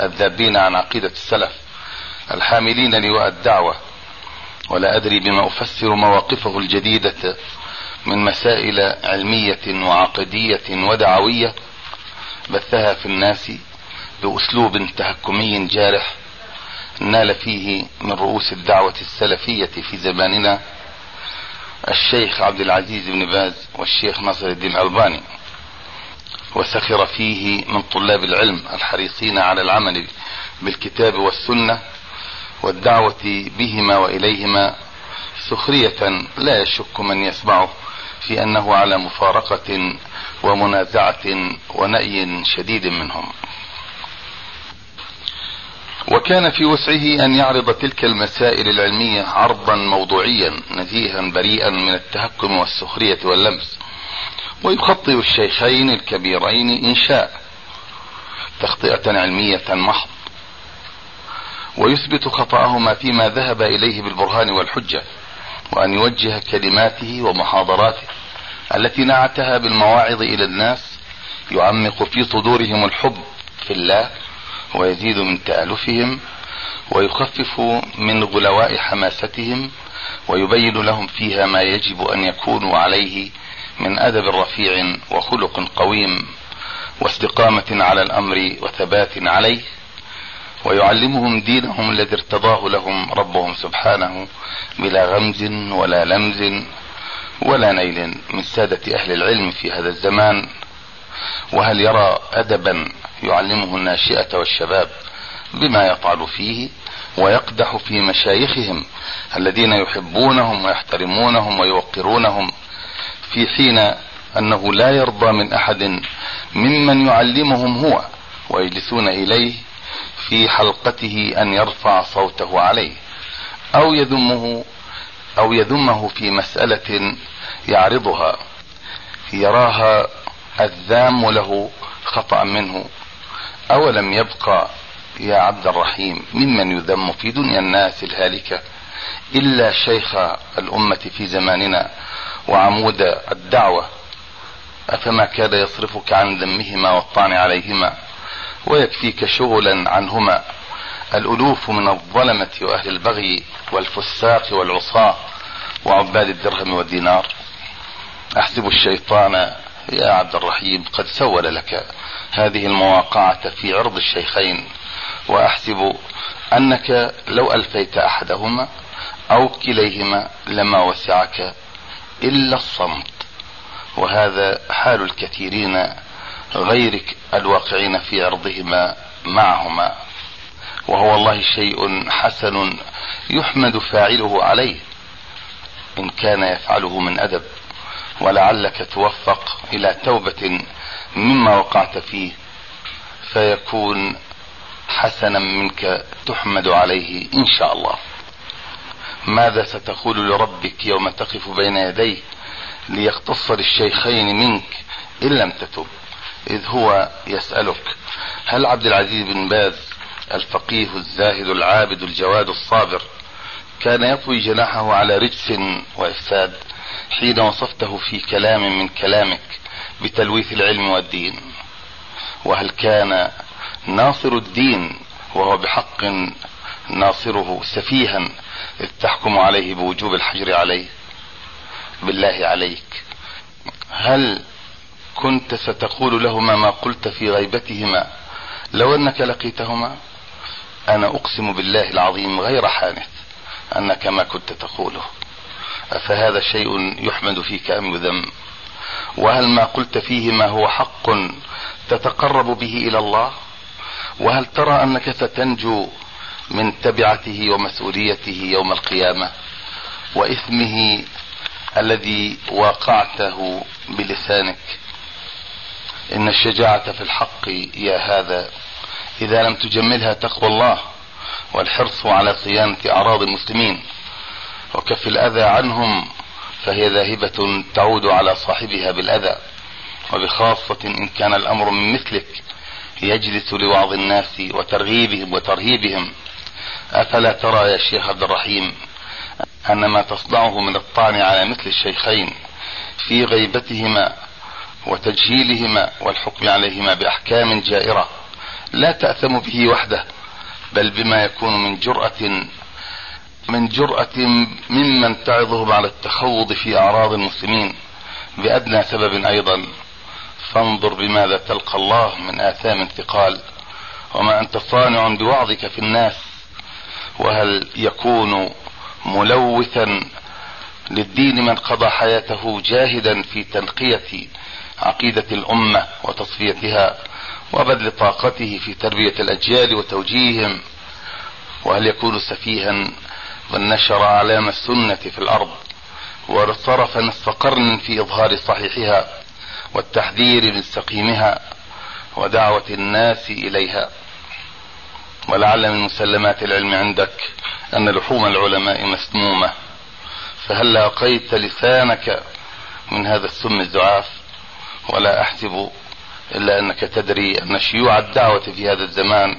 الذابين عن عقيدة السلف الحاملين لواء الدعوة. ولا أدري بما أفسر مواقفه الجديدة من مسائل علمية وعقدية ودعوية بثها في الناس بأسلوب تهكمي جارح نال فيه من رؤوس الدعوة السلفية في زماننا الشيخ عبد العزيز بن باز والشيخ ناصر الدين الألباني وسخر فيه من طلاب العلم الحريصين على العمل بالكتاب والسنة والدعوة بهما وإليهما سخرية لا يشك من يسمعه في أنه على مفارقة ومنازعة ونأي شديد منهم. وكان في وسعه أن يعرض تلك المسائل العلمية عرضا موضوعيا نزيها بريئا من التهكم والسخرية واللمس. ويخطئ الشيخين الكبيرين إن شاء تخطئة علمية محض. ويثبت خطأهما فيما ذهب إليه بالبرهان والحجة وأن يوجه كلماته ومحاضراته التي نعتها بالمواعظ إلى الناس يعمق في صدورهم الحب في الله ويزيد من تآلفهم ويخفف من غلواء حماستهم ويبين لهم فيها ما يجب أن يكونوا عليه من أدب رفيع وخلق قويم واستقامة على الأمر وثبات عليه ويعلمهم دينهم الذي ارتضاه لهم ربهم سبحانه بلا غمز ولا لمز ولا نيل من سادة أهل العلم في هذا الزمان وهل يرى أدبا يعلمه الناشئة والشباب بما يطعن فيه ويقدح في مشايخهم الذين يحبونهم ويحترمونهم ويوقرونهم في حين أنه لا يرضى من أحد ممن يعلمهم هو ويجلسون إليه في حلقته أن يرفع صوته عليه أو يذمه أو يذمه في مسألة يعرضها. يراها الذام له خطأ منه. أولم يبقى يا عبد الرحيم ممن يذم في دنيا الناس الهالكة إلا شيخ الأمة في زماننا وعمود الدعوة؟ أفما كاد يصرفك عن ذمهما والطعن عليهما ويكفيك شغلا عنهما؟ الألوف من الظلمة وأهل البغي والفساق والعصاة وعباد الدرهم والدينار. أحسب الشيطان يا عبد الرحيم قد سول لك هذه المواقعة في عرض الشيخين وأحسب أنك لو ألفيت أحدهما أو كليهما لما وسعك إلا الصمت. وهذا حال الكثيرين غيرك الواقعين في عرضهما معهما. وهو والله شيء حسن يحمد فاعله عليه إن كان يفعله من أدب. ولعلك توفق إلى توبة مما وقعت فيه فيكون حسنا منك تحمد عليه إن شاء الله. ماذا ستقول لربك يوم تقف بين يديه ليقتص للشيخين منك إن لم تتب؟ إذ هو يسألك هل عبد العزيز بن باز الفقيه الزاهد العابد الجواد الصابر كان يطوي جناحه على رجس وإفساد؟ حين وصفته في كلام من كلامك بتلويث العلم والدين. وهل كان ناصر الدين وهو بحق ناصره سفيها إذ تحكم عليه بوجوب الحجر عليه؟ بالله عليك. هل كنت ستقول لهما ما قلت في غيبتهما لو أنك لقيتهما؟ أنا أقسم بالله العظيم غير حانث أنك ما كنت تقوله. افهذا شيء يحمد فيك أم يذم؟ وهل ما قلت فيه ما هو حق تتقرب به إلى الله؟ وهل ترى أنك ستنجو من تبعته ومسؤوليته يوم القيامة وإثمه الذي واقعته بلسانك؟ إن الشجاعة في الحق يا هذا. إذا لم تجملها تقوى الله والحرص على صيانة أعراض المسلمين. وكف الأذى عنهم فهي ذاهبة تعود على صاحبها بالأذى. وبخاصة إن كان الأمر من مثلك يجلس لوعظ الناس وترغيبهم وترهيبهم. أفلا ترى يا شيخ عبد الرحيم أن ما تصنعه من الطعن على مثل الشيخين في غيبتهما وتجهيلهما والحكم عليهما بأحكام جائرة لا تأثم به وحده بل بما يكون من جرأة من جرأة ممن تعظهم على التخوض في أعراض المسلمين بأدنى سبب أيضا. فانظر بماذا تلقى الله من آثام ثقال وما أنت صانع بوعظك في الناس. وهل يكون ملوثا للدين من قضى حياته جاهدا في تنقية عقيدة الأمة وتصفيتها وبذل طاقته في تربية الأجيال وتوجيههم؟ وهل يكون سفيها من نشر أعلام السنة في الأرض وصرف نصف قرن في إظهار صحيحها والتحذير من سقيمها ودعوة الناس إليها. ولعل من مسلمات العلم عندك أن لحوم العلماء مسمومة. فهل لاقيت لسانك من هذا السم الزعاف؟ ولا أحسب إلا أنك تدري أن شيوع الدعوة في هذا الزمان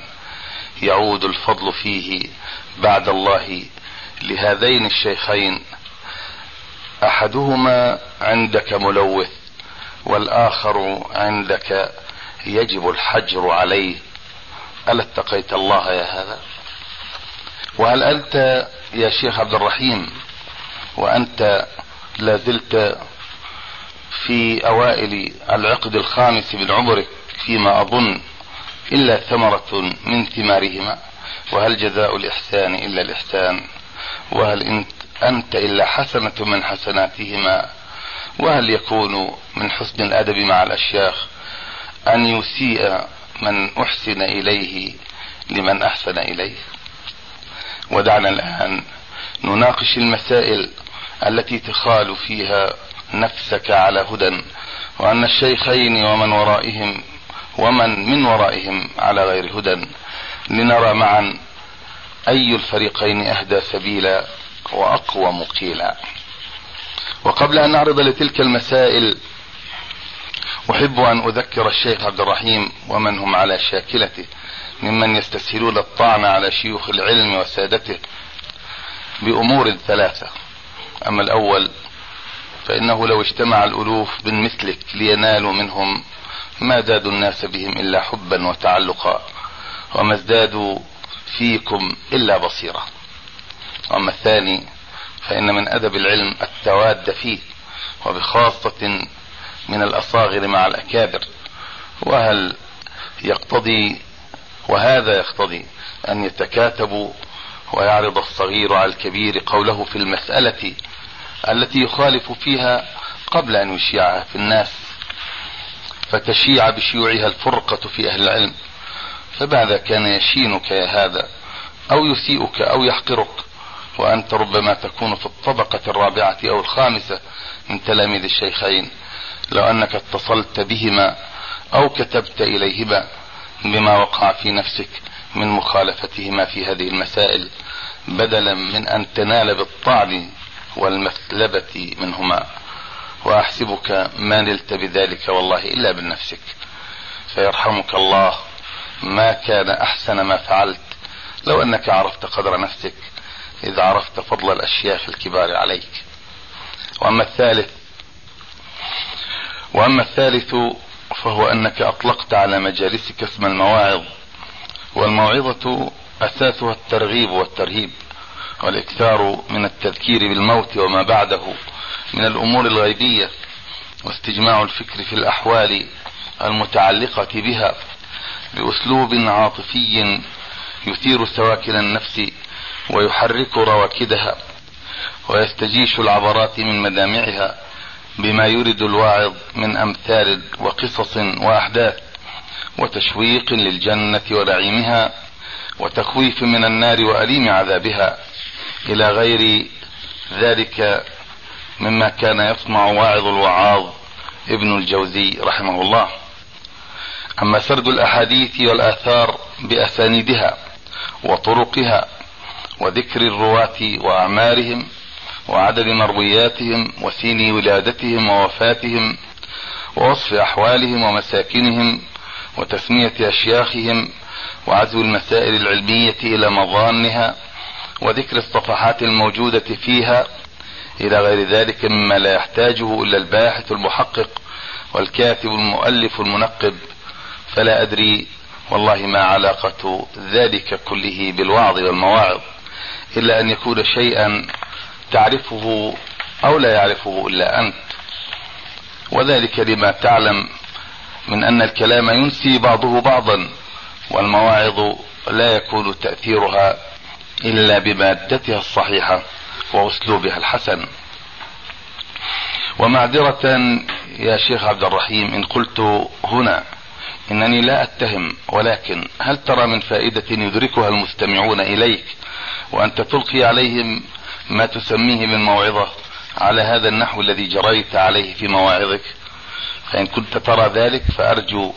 يعود الفضل فيه بعد الله لهذين الشيخين. أحدهما عندك ملوث والآخر عندك يجب الحجر عليه. ألا اتقيت الله يا هذا؟ وهل أنت يا شيخ عبد الرحيم وأنت لا زلت في أوائل العقد الخامس من عمرك فيما أظن إلا ثمرة من ثمارهما؟ وهل جزاء الإحسان إلا الإحسان؟ وهل أنت, أنت إلا حسنة من حسناتهما؟ وهل يكون من حسن الأدب مع الأشياخ أن يسيء من أحسن إليه لمن أحسن إليه؟ ودعنا الآن نناقش المسائل التي تخال فيها نفسك على هدى وأن الشيخين ومن ورائهم ومن من ورائهم على غير هدى. لنرى معا أي الفريقين أهدى سبيلا وأقوم قيلا وقبل أن نعرض لتلك المسائل أحب أن أذكر الشيخ عبد الرحيم ومن هم على شاكلته ممن يستسهلون الطعن على شيوخ العلم وسادته بأمور ثلاثة. أما الأول فإنه لو اجتمع الألوف من مثلك لينالوا منهم ما زادوا الناس بهم إلا حبا وتعلقا وما ازدادوا فيكم إلا بصيرة. أما الثاني فإن من أدب العلم التواد فيه وبخاصة من الأصاغر مع الأكابر. وهل يقتضي وهذا يقتضي أن يتكاتبوا ويعرض الصغير على الكبير قوله في المسألة التي يخالف فيها قبل أن يشيعها في الناس فتشيع بشيوعها الفرقة في أهل العلم. فماذا كان يشينك يا هذا أو يسيئك أو يحقرك وأنت ربما تكون في الطبقة الرابعة أو الخامسة من تلاميذ الشيخين. لو أنك اتصلت بهما أو كتبت إليهما بما وقع في نفسك من مخالفتهما في هذه المسائل بدلا من أن تنال بالطعن والمثلبة منهما. وأحسبك ما نلت بذلك والله إلا بنفسك. فيرحمك الله. ما كان أحسن ما فعلت. لو أنك عرفت قدر نفسك إذا عرفت فضل الأشياخ الكبار عليك. وأما الثالث وأما الثالث فهو أنك أطلقت على مجالسك اسم المواعظ. والموعظة أساسها الترغيب والترهيب والإكثار من التذكير بالموت وما بعده من الأمور الغيبية واستجماع الفكر في الأحوال المتعلقة بها. بأسلوب عاطفي يثير سواكن النفس ويحرك رواكدها ويستجيش العبرات من مدامعها بما يرد الواعظ من أمثال وقصص وأحداث وتشويق للجنة ونعيمها وتخويف من النار وأليم عذابها إلى غير ذلك مما كان يصنع واعظ الوعاظ ابن الجوزي رحمه الله. أما سرد الأحاديث والآثار بأسانيدها وطرقها وذكر الرواة وأعمارهم وعدد مروياتهم وسين ولادتهم ووفاتهم ووصف أحوالهم ومساكنهم وتسمية أشياخهم وعزو المسائل العلمية إلى مظانها وذكر الصفحات الموجودة فيها إلى غير ذلك مما لا يحتاجه إلا الباحث المحقق والكاتب المؤلف المنقب فلا أدري والله ما علاقة ذلك كله بالوعظ والمواعظ إلا أن يكون شيئا تعرفه أو لا يعرفه إلا أنت. وذلك لما تعلم من أن الكلام ينسي بعضه بعضا والمواعظ لا يكون تأثيرها إلا بمادتها الصحيحة وأسلوبها الحسن. ومعذرة يا شيخ عبد الرحيم إن قلت هنا إنني لا أتهم ولكن هل ترى من فائدة يدركها المستمعون إليك وأنت تلقي عليهم ما تسميه من موعظة على هذا النحو الذي جريت عليه في مواعظك؟ فإن كنت ترى ذلك فأرجو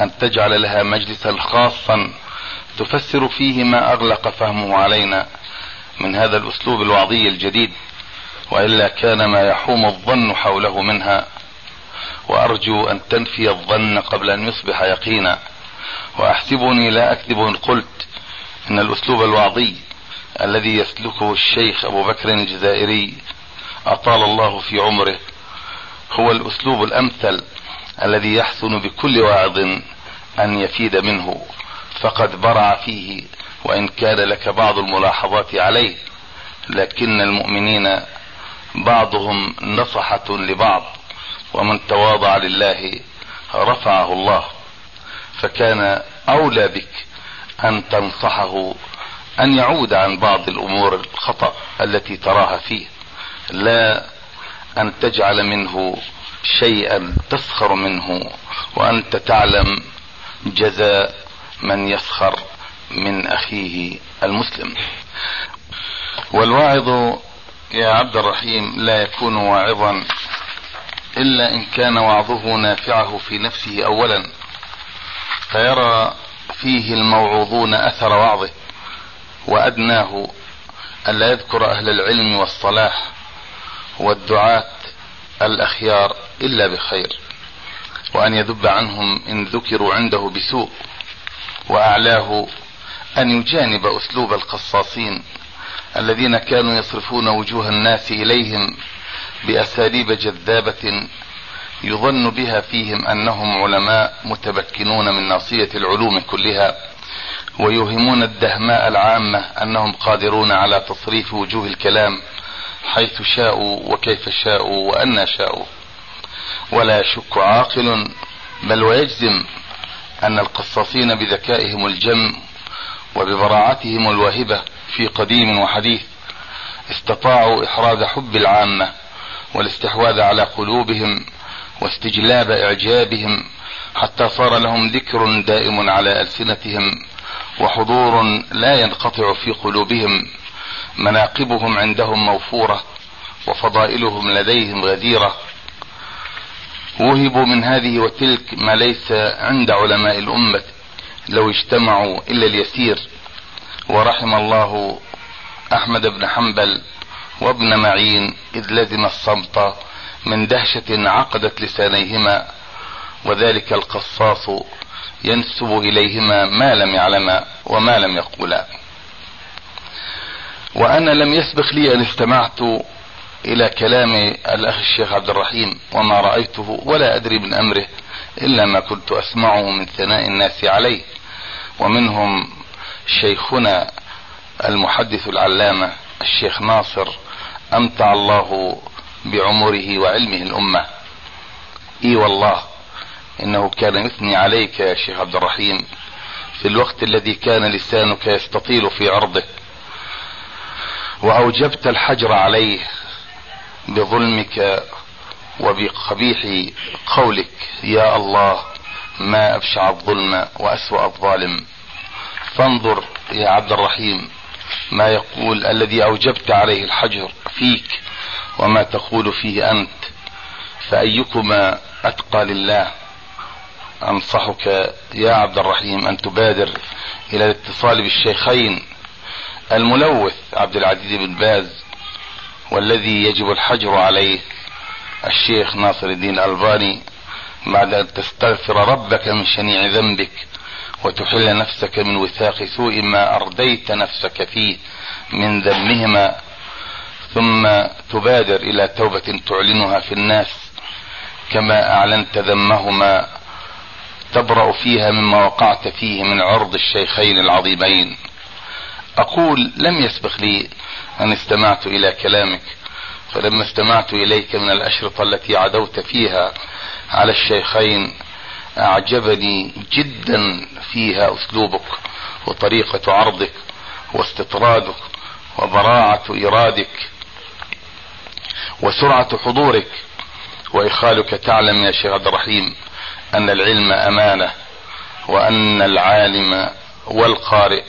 أن تجعل لها مجلسا خاصا تفسر فيه ما أغلق فهمه علينا من هذا الأسلوب الوعظي الجديد وإلا كان ما يحوم الظن حوله منها. وأرجو أن تنفي الظن قبل أن يصبح يقينا. وأحسبني لا أكذب إن قلت إن الأسلوب الوعظي الذي يسلكه الشيخ أبو بكر الجزائري أطال الله في عمره هو الأسلوب الأمثل الذي يحسن بكل واعظ أن يفيد منه. فقد برع فيه وإن كان لك بعض الملاحظات عليه. لكن المؤمنين بعضهم نصحة لبعض. ومن تواضع لله رفعه الله فكان أولى بك أن تنصحه أن يعود عن بعض الأمور الخطأ التي تراها فيه لا أن تجعل منه شيئا تسخر منه وأنت تعلم جزاء من يسخر من أخيه المسلم. والواعظ يا عبد الرحيم لا يكون واعظا إلا إن كان وعظه نافعه في نفسه أولا فيرى فيه الموعوظون أثر وعظه وأدناه ألا يذكر أهل العلم والصلاح والدعاة الأخيار إلا بخير وأن يذب عنهم إن ذكروا عنده بسوء وأعلاه أن يجانب أسلوب القصاصين الذين كانوا يصرفون وجوه الناس إليهم بأساليب جذابة يظن بها فيهم أنهم علماء متمكنون من ناصية العلوم كلها ويوهمون الدهماء العامة أنهم قادرون على تصريف وجوه الكلام حيث شاءوا وكيف شاءوا وأن شاءوا. ولا يشك عاقل بل ويجزم أن القصاصين بذكائهم الجم وببراعتهم الواهبة في قديم وحديث استطاعوا إحراز حب العامة والاستحواذ على قلوبهم واستجلاب إعجابهم حتى صار لهم ذكر دائم على ألسنتهم وحضور لا ينقطع في قلوبهم. مناقبهم عندهم موفورة وفضائلهم لديهم غزيرة وهبوا من هذه وتلك ما ليس عند علماء الأمة لو اجتمعوا إلا اليسير. ورحم الله أحمد بن حنبل وابن معين إذ لزم الصمت من دهشة عقدت لسانيهما وذلك القصاص ينسب إليهما ما لم يعلما وما لم يقولا وأنا لم يسبق لي أن استمعت إلى كلام الأخ الشيخ عبد الرحيم وما رأيته ولا أدري من أمره إلا ما كنت أسمعه من ثناء الناس عليه. ومنهم شيخنا المحدث العلامة الشيخ ناصر أمتع الله بعمره وعلمه الأمة. إي والله إنه كان يثني عليك يا شيخ عبد الرحيم في الوقت الذي كان لسانك يستطيل في عرضه. وأوجبت الحجر عليه بظلمك وبقبيح قولك. يا الله ما أبشع الظلم وأسوأ الظالم. فانظر يا عبد الرحيم ما يقول الذي أوجبت عليه الحجر فيك وما تقول فيه أنت فأيكما أتقى لله؟ أنصحك يا عبد الرحيم أن تبادر إلى الاتصال بالشيخين الملوث عبد العزيز بن باز والذي يجب الحجر عليه الشيخ ناصر الدين الألباني بعد أن تستغفر ربك من شنيع ذنبك وتحل نفسك من وثاق سوء ما أرديت نفسك فيه من ذمهما ثم تبادر إلى توبة تعلنها في الناس كما أعلنت ذمهما تبرأ فيها مما وقعت فيه من عرض الشيخين العظيمين. أقول لم يسبق لي أن استمعت إلى كلامك فلما استمعت إليك من الأشرطة التي عدوت فيها على الشيخين أعجبني جدا فيها أسلوبك وطريقة عرضك واستطرادك وبراعة إيرادك وسرعة حضورك وإخالك تعلم يا شيخ عبد الرحيم أن العلم أمانة وأن العالم والقارئ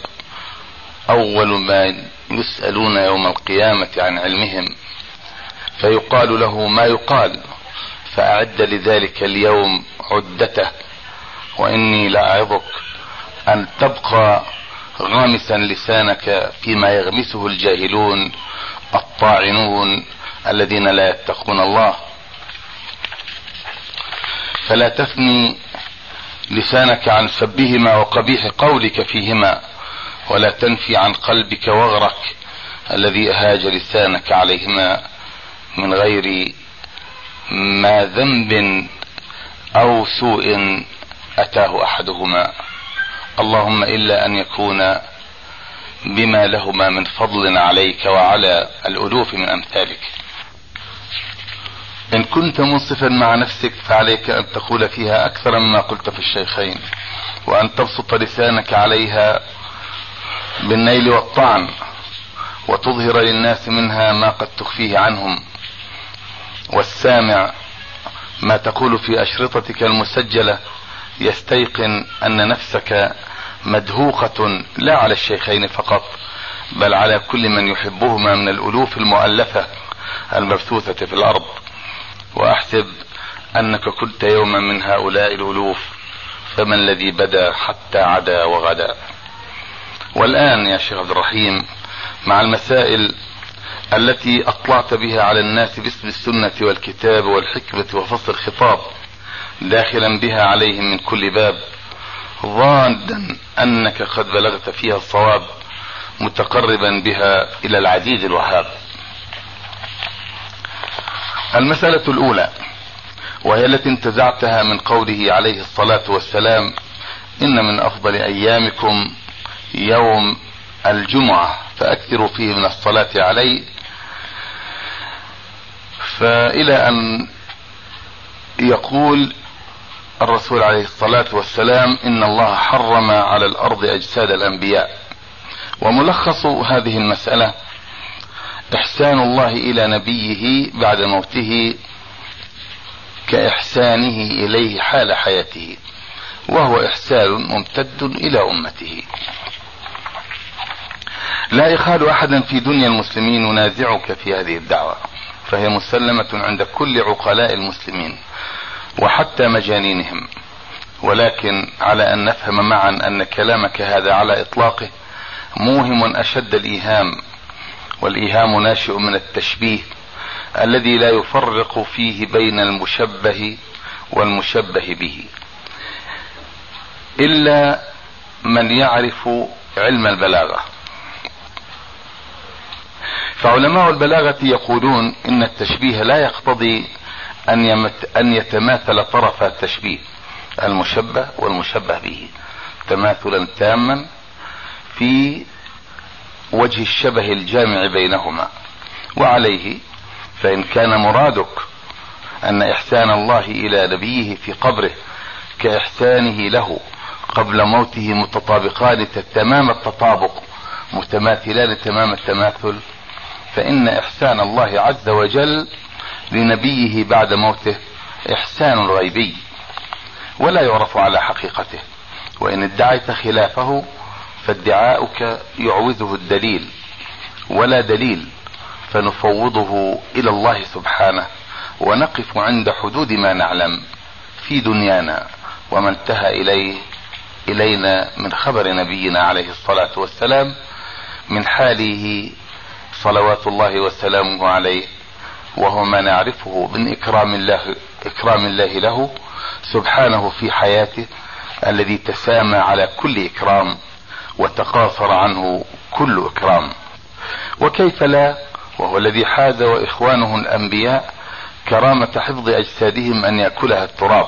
أول ما يسألون يوم القيامة عن علمهم فيقال له ما يقال فأعد لذلك اليوم عدته وإني لأعظك أن تبقى غامسا لسانك فيما يغمسه الجاهلون الطاعنون الذين لا يتقون الله. فلا تثني لسانك عن سبهما وقبيح قولك فيهما ولا تنفي عن قلبك وغرك الذي أهاج لسانك عليهما من غير ما ذنب أو سوء أتاه أحدهما. اللهم إلا أن يكون بما لهما من فضل عليك وعلى الألوف من أمثالك. إن كنت منصفا مع نفسك فعليك أن تقول فيها أكثر مما قلت في الشيخين وأن تبسط لسانك عليها بالنيل والطعن وتظهر للناس منها ما قد تخفيه عنهم. والسامع ما تقول في أشرطتك المسجلة يستيقن أن نفسك مدهوقه لا على الشيخين فقط بل على كل من يحبهما من الألوف المؤلفة المبثوثة في الأرض. وأحسب أنك كنت يوما من هؤلاء الألوف فما الذي بدا حتى عدا وغدا. والآن يا شيخ عبد الرحيم مع المسائل التي أطلعت بها على الناس باسم السنة والكتاب والحكمة وفصل الخطاب داخلا بها عليهم من كل باب ظانا أنك قد بلغت فيها الصواب متقربا بها إلى العزيز الوهاب. المسألة الأولى وهي التي انتزعتها من قوله عليه الصلاة والسلام إن من أفضل أيامكم يوم الجمعة فأكثروا فيه من الصلاة عليه فإلى أن يقول الرسول عليه الصلاة والسلام إن الله حرم على الأرض أجساد الأنبياء. وملخص هذه المسألة إحسان الله إلى نبيه بعد موته كإحسانه إليه حال حياته وهو إحسان ممتد إلى أمته. لا يخال أحدا في دنيا المسلمين ينازعك في هذه الدعوة. فهي مسلمة عند كل عقلاء المسلمين وحتى مجانينهم. ولكن على أن نفهم معا أن كلامك هذا على إطلاقه موهم أشد الإيهام والإيهام ناشئ من التشبيه الذي لا يفرق فيه بين المشبه والمشبه به. إلا من يعرف علم البلاغة. فعلماء البلاغة يقولون إن التشبيه لا يقتضي أن, يمت أن يتماثل طرف التشبيه المشبه والمشبه به تماثلا تاما في وجه الشبه الجامع بينهما. وعليه فإن كان مرادك أن إحسان الله إلى نبيه في قبره كإحسانه له قبل موته متطابقان تمام التطابق متماثلان تمام التماثل. فإن إحسان الله عز وجل لنبيه بعد موته إحسان غيبي ولا يعرف على حقيقته. وإن ادعيت خلافه فادعاؤك يعوزه الدليل ولا دليل فنفوضه إلى الله سبحانه. ونقف عند حدود ما نعلم في دنيانا وما انتهى إليه إلينا من خبر نبينا عليه الصلاة والسلام من حاله صلوات الله وسلامه عليه وهو ما نعرفه من إكرام الله إكرام الله له سبحانه في حياته الذي تسامى على كل إكرام وتقاصر عنه كل إكرام. وكيف لا؟ وهو الذي حاز وإخوانه الأنبياء كرامة حفظ أجسادهم أن يأكلها التراب.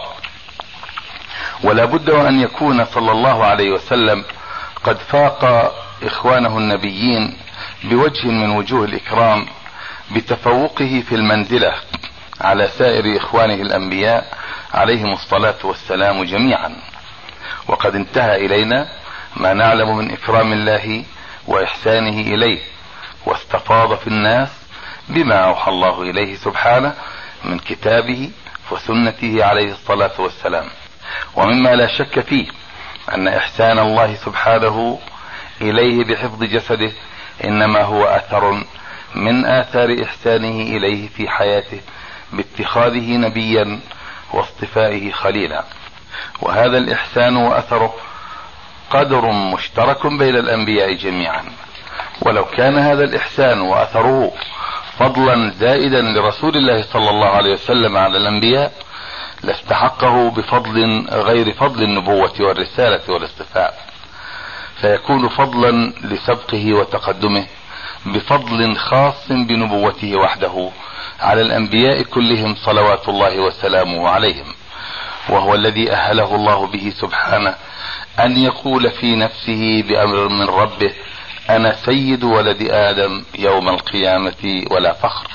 ولا بد وأن يكون صلى الله عليه وسلم قد فاق إخوانه النبيين بوجه من وجوه الإكرام بتفوقه في المنزلة على سائر إخوانه الأنبياء عليهم الصلاة والسلام جميعا. وقد انتهى إلينا ما نعلم من إكرام الله وإحسانه إليه واستفاض في الناس بما أوحى الله إليه سبحانه من كتابه وسنته عليه الصلاة والسلام. ومما لا شك فيه أن إحسان الله سبحانه إليه بحفظ جسده إنما هو أثر من آثار إحسانه إليه في حياته باتخاذه نبيا واصطفائه خليلا. وهذا الإحسان واثره قدر مشترك بين الأنبياء جميعا. ولو كان هذا الإحسان وأثره فضلا زائدا لرسول الله صلى الله عليه وسلم على الأنبياء لاستحقه بفضل غير فضل النبوة والرسالة والاصطفاء. فيكون فضلا لسبقه وتقدمه بفضل خاص بنبوته وحده على الأنبياء كلهم صلوات الله وسلامه عليهم. وهو الذي أهله الله به سبحانه أن يقول في نفسه بأمر من ربه أنا سيد ولد آدم يوم القيامة ولا فخر.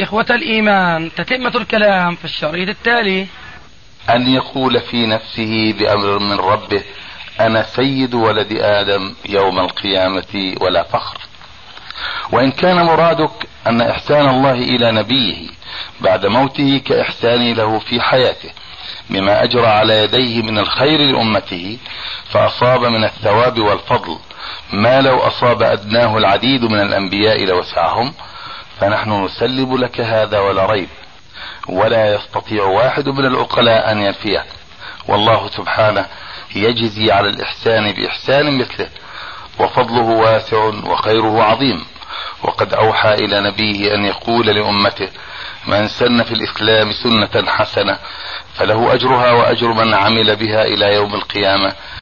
إخوة الإيمان تتمة الكلام في الشريط التالي. أن يقول في نفسه بأمر من ربه أنا سيد ولد آدم يوم القيامة ولا فخر. وإن كان مرادك أن إحسان الله إلى نبيه بعد موته كاحسانه له في حياته بما أجرى على يديه من الخير لأمته فأصاب من الثواب والفضل. ما لو أصاب أدناه العديد من الأنبياء لوسعهم فنحن نسلم لك هذا ولا ريب. ولا يستطيع واحد من العقلاء أن ينفيه. والله سبحانه يجزي على الإحسان بإحسان مثله وفضله واسع وخيره عظيم. وقد أوحى إلى نبيه أن يقول لأمته من سن في الإسلام سنة حسنة فله أجرها وأجر من عمل بها إلى يوم القيامة.